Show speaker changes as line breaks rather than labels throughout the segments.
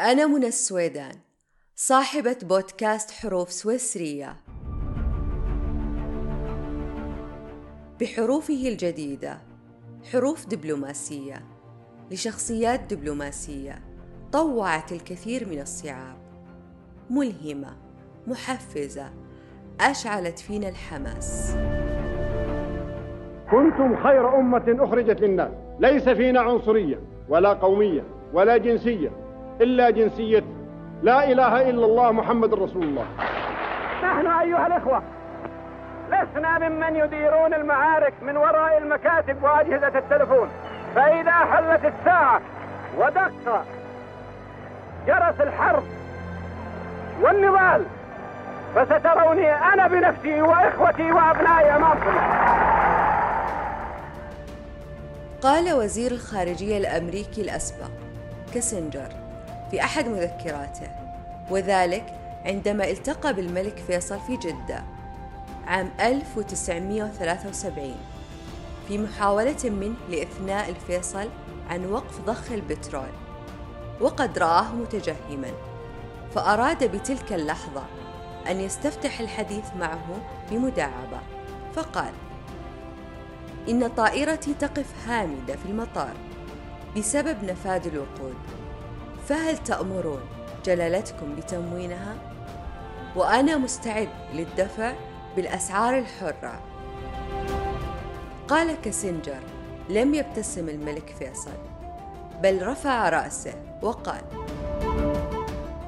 أنا منى السويدان صاحبة بودكاست حروف سويسرية. بحروفه الجديدة حروف دبلوماسية. لشخصيات دبلوماسية طوعت الكثير من الصعاب. ملهمة محفزة أشعلت فينا الحماس.
كنتم خير أمة أخرجت للناس ليس فينا عنصرية ولا قومية ولا جنسية. إلا جنسية. لا إله إلا الله محمد رسول الله.
نحن أيها الإخوة لسنا ممن يديرون المعارك من وراء المكاتب وأجهزة التلفون. فإذا حلت الساعة ودق جرس الحرب والنضال فستروني أنا بنفسي وإخوتي وأبنائي أمامكم.
قال وزير الخارجية الأمريكي الأسبق كيسنجر في أحد مذكراته وذلك عندما التقى بالملك فيصل في جدة عام 1973 في محاولة منه لإثناء الفيصل عن وقف ضخ البترول وقد رآه متجهما فأراد بتلك اللحظة أن يستفتح الحديث معه بمداعبة فقال إن طائرتي تقف هامدة في المطار بسبب نفاذ الوقود فهل تأمرون جلالتكم بتموينها؟ وأنا مستعد للدفع بالأسعار الحرة قال كاسنجر لم يبتسم الملك فيصل بل رفع رأسه وقال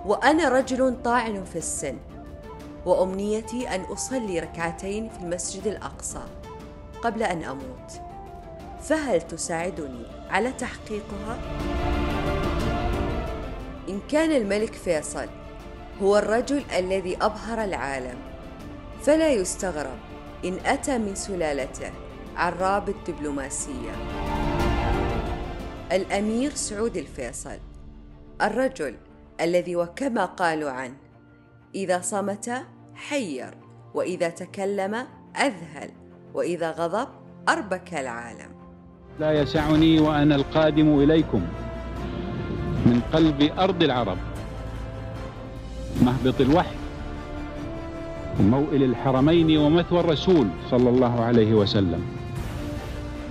وأنا رجل طاعن في السن وأمنيتي أن أصلي ركعتين في المسجد الأقصى قبل أن أموت فهل تساعدني على تحقيقها؟ كان الملك فيصل هو الرجل الذي أبهر العالم. فلا يستغرب إن أتى من سلالته عراب الدبلوماسية. الأمير سعود الفيصل الرجل الذي وكما قالوا عنه إذا صمت حير وإذا تكلم أذهل وإذا غضب أربك العالم.
لا يسعني وأنا القادم إليكم. من قلب أرض العرب. مهبط الوحي وموئل الحرمين ومثوى الرسول صلى الله عليه وسلم.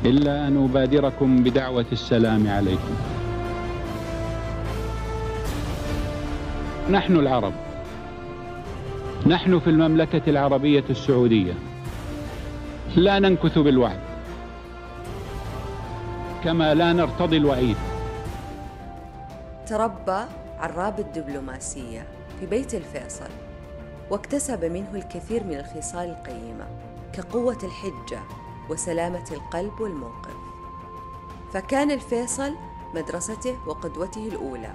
إلا أن أبادركم بدعوة السلام عليكم. نحن العرب. نحن في المملكة العربية السعودية. لا ننكث بالوعد. كما لا نرتضي الوعيد.
تربى عراب الدبلوماسية في بيت الفيصل واكتسب منه الكثير من الخصال القيمة كقوة الحجة وسلامة القلب والموقف. فكان الفيصل مدرسته وقدوته الأولى.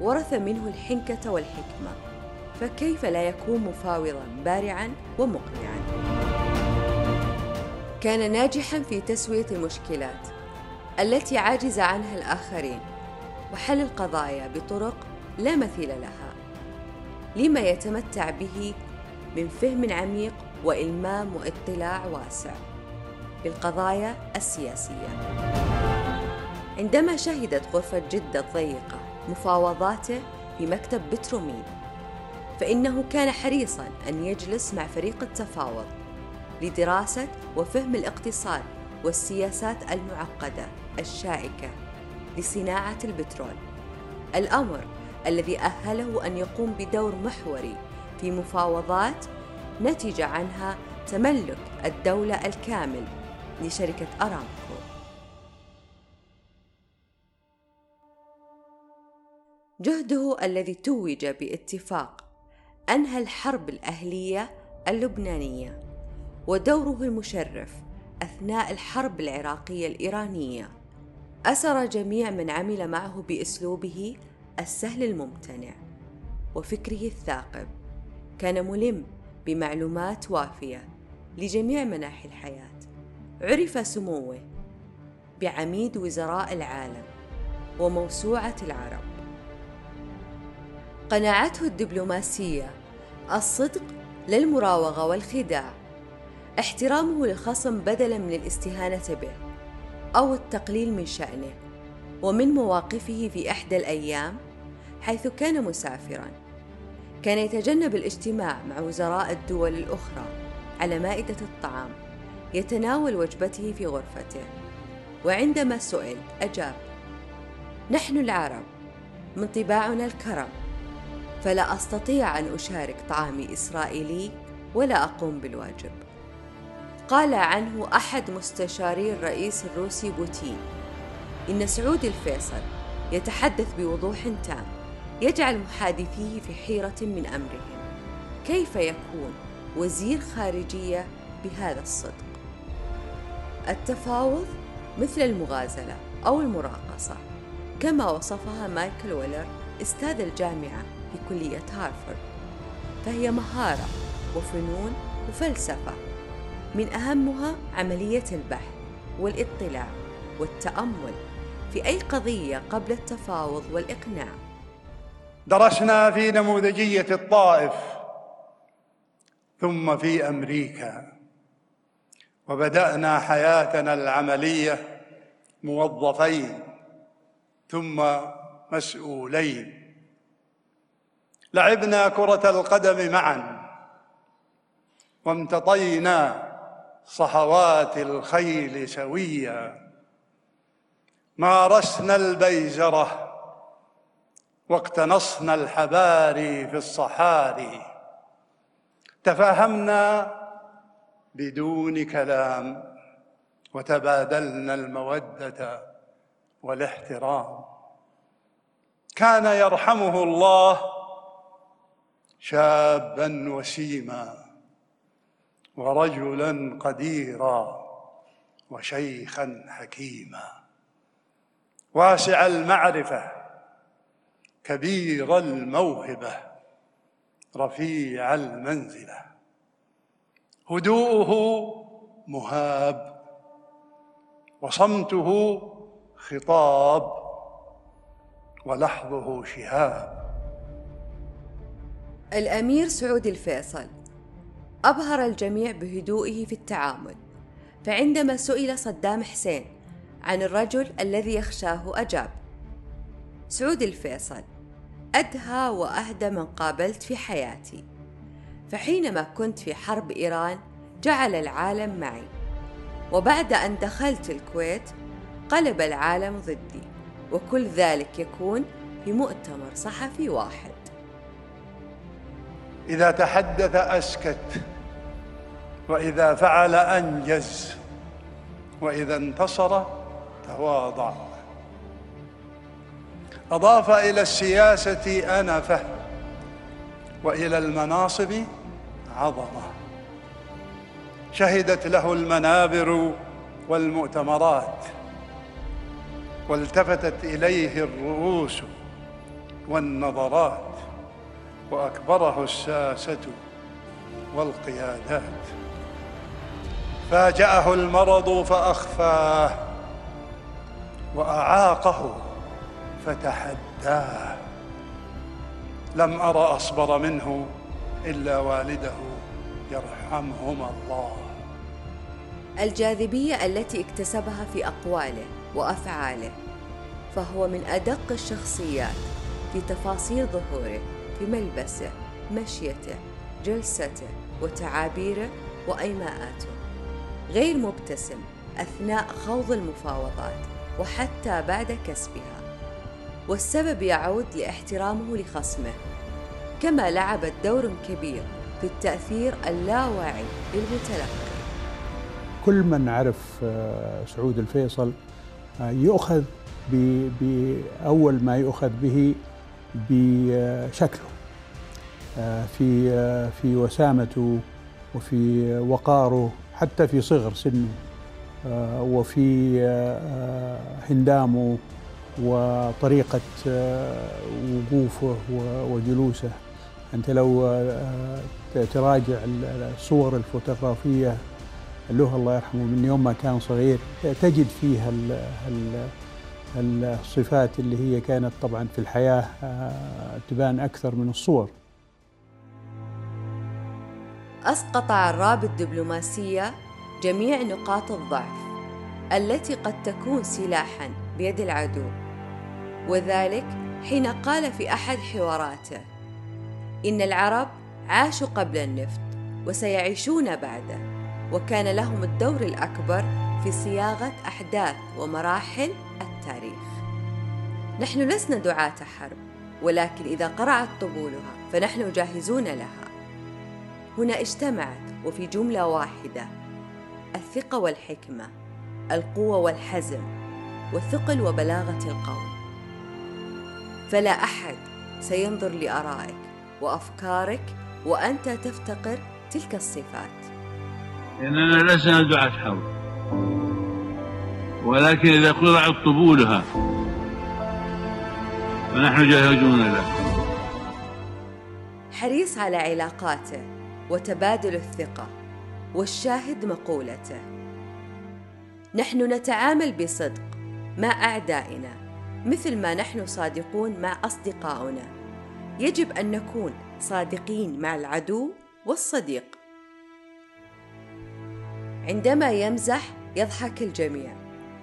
ورث منه الحنكة والحكمة. فكيف لا يكون مفاوضا بارعا ومقنعا؟ كان ناجحا في تسوية المشكلات التي عاجز عنها الآخرين. وحل القضايا بطرق لا مثيل لها لما يتمتع به من فهم عميق وإلمام واطلاع واسع بالقضايا السياسية. عندما شهدت غرفة جدة الضيقة مفاوضاته في مكتب بترومين فإنه كان حريصا أن يجلس مع فريق التفاوض لدراسة وفهم الاقتصاد والسياسات المعقدة الشائكة. لصناعة البترول. الأمر الذي أهله أن يقوم بدور محوري في مفاوضات نتج عنها تملك الدولة الكامل لشركة أرامكو. جهده الذي توج باتفاق أنهى الحرب الأهلية اللبنانية ودوره المشرف أثناء الحرب العراقية الإيرانية. أسر جميع من عمل معه بأسلوبه السهل الممتنع وفكره الثاقب. كان ملم بمعلومات وافية لجميع مناحي الحياة. عرف سموه بعميد وزراء العالم وموسوعة العرب. قناعته الدبلوماسية الصدق للمراوغة والخداع. احترامه للخصم بدلا من الاستهانة به. أو التقليل من شأنه ومن مواقفه في إحدى الأيام حيث كان مسافرا. كان يتجنب الاجتماع مع وزراء الدول الأخرى على مائدة الطعام يتناول وجبته في غرفته. وعندما سئل أجاب نحن العرب من طباعنا الكرم فلا أستطيع أن أشارك طعامي إسرائيلي ولا أقوم بالواجب. قال عنه أحد مستشاري الرئيس الروسي بوتين إن سعود الفيصل يتحدث بوضوح تام يجعل محادثيه في حيرة من أمرهم. كيف يكون وزير خارجية بهذا الصدق؟ التفاوض مثل المغازلة أو المراقصة كما وصفها مايكل ويلر أستاذ الجامعة في كلية هارفارد فهي مهارة وفنون وفلسفة. من أهمها عملية البحث والاطلاع والتأمل في أي قضية قبل التفاوض والإقناع.
درسنا في نموذجية الطائف ثم في أمريكا وبدأنا حياتنا العملية موظفين ثم مسؤولين. لعبنا كرة القدم معا وامتطينا صحوات الخيل سويا. مارسنا البيزره واقتنصنا الحباري في الصحاري. تفاهمنا بدون كلام وتبادلنا المودة والاحترام. كان يرحمه الله شابا وسيما. ورجلا قديرا وشيخا حكيما. واسع المعرفة كبير الموهبة رفيع المنزلة. هدوءه مهاب وصمته خطاب ولحظه شهاب.
الأمير سعود الفيصل. أبهر الجميع بهدوئه في التعامل. فعندما سئل صدام حسين عن الرجل الذي يخشاه أجاب سعود الفيصل أدهى وأهدى من قابلت في حياتي. فحينما كنت في حرب إيران جعل العالم معي. وبعد أن دخلت الكويت قلب العالم ضدي وكل ذلك يكون في مؤتمر صحفي واحد.
إذا تحدث أسكت. وإذا فعل أنجز وإذا انتصر تواضع. أضاف إلى السياسة أنفة وإلى المناصب عظمة. شهدت له المنابر والمؤتمرات والتفتت إليه الرؤوس والنظرات وأكبره الساسة والقيادات. فاجأه المرض فأخفاه وأعاقه فتحداه. لم أرى أصبر منه إلا والده يرحمهما الله.
الجاذبية التي اكتسبها في أقواله وأفعاله فهو من أدق الشخصيات في تفاصيل ظهوره في ملبسه مشيته جلسته وتعابيره وأيماءاته. غير مبتسم أثناء خوض المفاوضات وحتى بعد كسبها. والسبب يعود لاحترامه لخصمه. كما لعبت دور كبير في التأثير اللاواعي للمتلقي.
كل من عرف آه، سعود الفيصل آه، يؤخذ بأول ما يؤخذ به بشكله آه، في في وسامته وفي وقاره حتى في صغر سنه وفي هندامه وطريقة آه، وقوفه وجلوسه. أنت لو آه، تراجع الصور الفوتوغرافية له الله يرحمه من يوم ما كان صغير تجد فيها الصفات اللي هي كانت طبعا في الحياة آه، تبان أكثر من الصور.
أسقط عراب الدبلوماسية جميع نقاط الضعف التي قد تكون سلاحا بيد العدو. وذلك حين قال في أحد حواراته إن العرب عاشوا قبل النفط وسيعيشون بعده وكان لهم الدور الأكبر في صياغة أحداث ومراحل التاريخ. نحن لسنا دعاة حرب ولكن إذا قرعت طبولها فنحن جاهزون لها. هنا اجتمعت وفي جملة واحدة الثقة والحكمة القوة والحزم والثقل وبلاغة القول. فلا أحد سينظر لآرائك وأفكارك وأنت تفتقر تلك الصفات.
لأننا لسنا دعاة حرب ولكن إذا قرعت طبولها فنحن جاهزون له
حريص على علاقاته وتبادل الثقة والشاهد مقولته. نحن نتعامل بصدق مع أعدائنا مثل ما نحن صادقون مع أصدقائنا يجب أن نكون صادقين مع العدو والصديق. عندما يمزح يضحك الجميع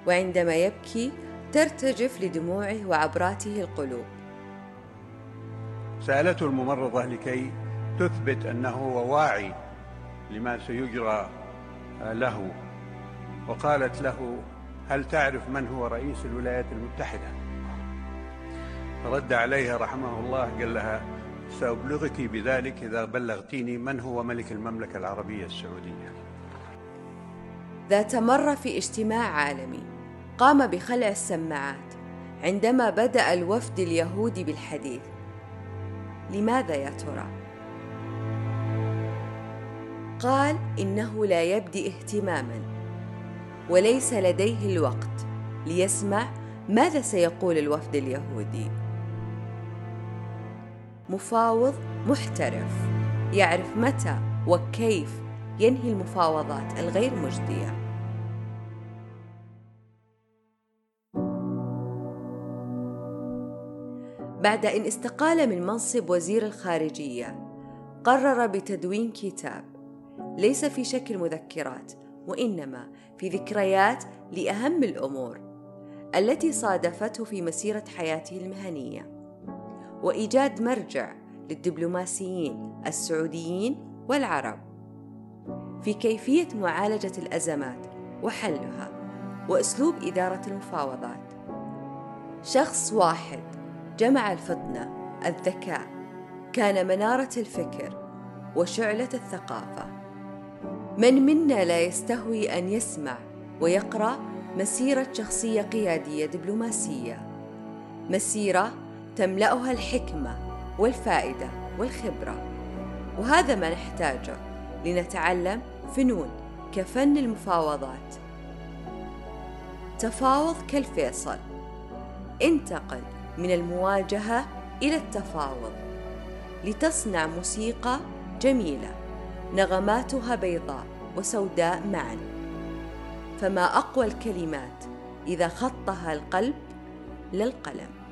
وعندما يبكي ترتجف لدموعه وعبراته القلوب.
سألته الممرضة لكي تثبت أنه هو واعي لما سيجرى له. وقالت له هل تعرف من هو رئيس الولايات المتحدة؟ رد عليها رحمه الله قال لها سأبلغك بذلك إذا بلغتيني من هو ملك المملكة العربية السعودية.
ذات مرة في اجتماع عالمي قام بخلع السماعات عندما بدأ الوفد اليهودي بالحديث. لماذا يا ترى؟ قال إنه لا يبدي اهتماما وليس لديه الوقت ليسمع ماذا سيقول الوفد اليهودي. مفاوض محترف يعرف متى وكيف ينهي المفاوضات الغير مجدية. بعد إن استقال من منصب وزير الخارجية قرر بتدوين كتاب ليس في شكل مذكرات وإنما في ذكريات لأهم الأمور التي صادفته في مسيرة حياته المهنية. وإيجاد مرجع للدبلوماسيين السعوديين والعرب في كيفية معالجة الأزمات وحلها وأسلوب إدارة المفاوضات. شخص واحد جمع الفطنة الذكاء كان منارة الفكر وشعلة الثقافة. من منا لا يستهوي أن يسمع ويقرأ مسيرة شخصية قيادية دبلوماسية مسيرة تملأها الحكمة والفائدة والخبرة. وهذا ما نحتاجه لنتعلم فنون كفن المفاوضات. تفاوض كالفيصل. انتقل من المواجهة إلى التفاوض لتصنع موسيقى جميلة. نغماتها بيضاء وسوداء معا. فما أقوى الكلمات إذا خطها القلب للقلم.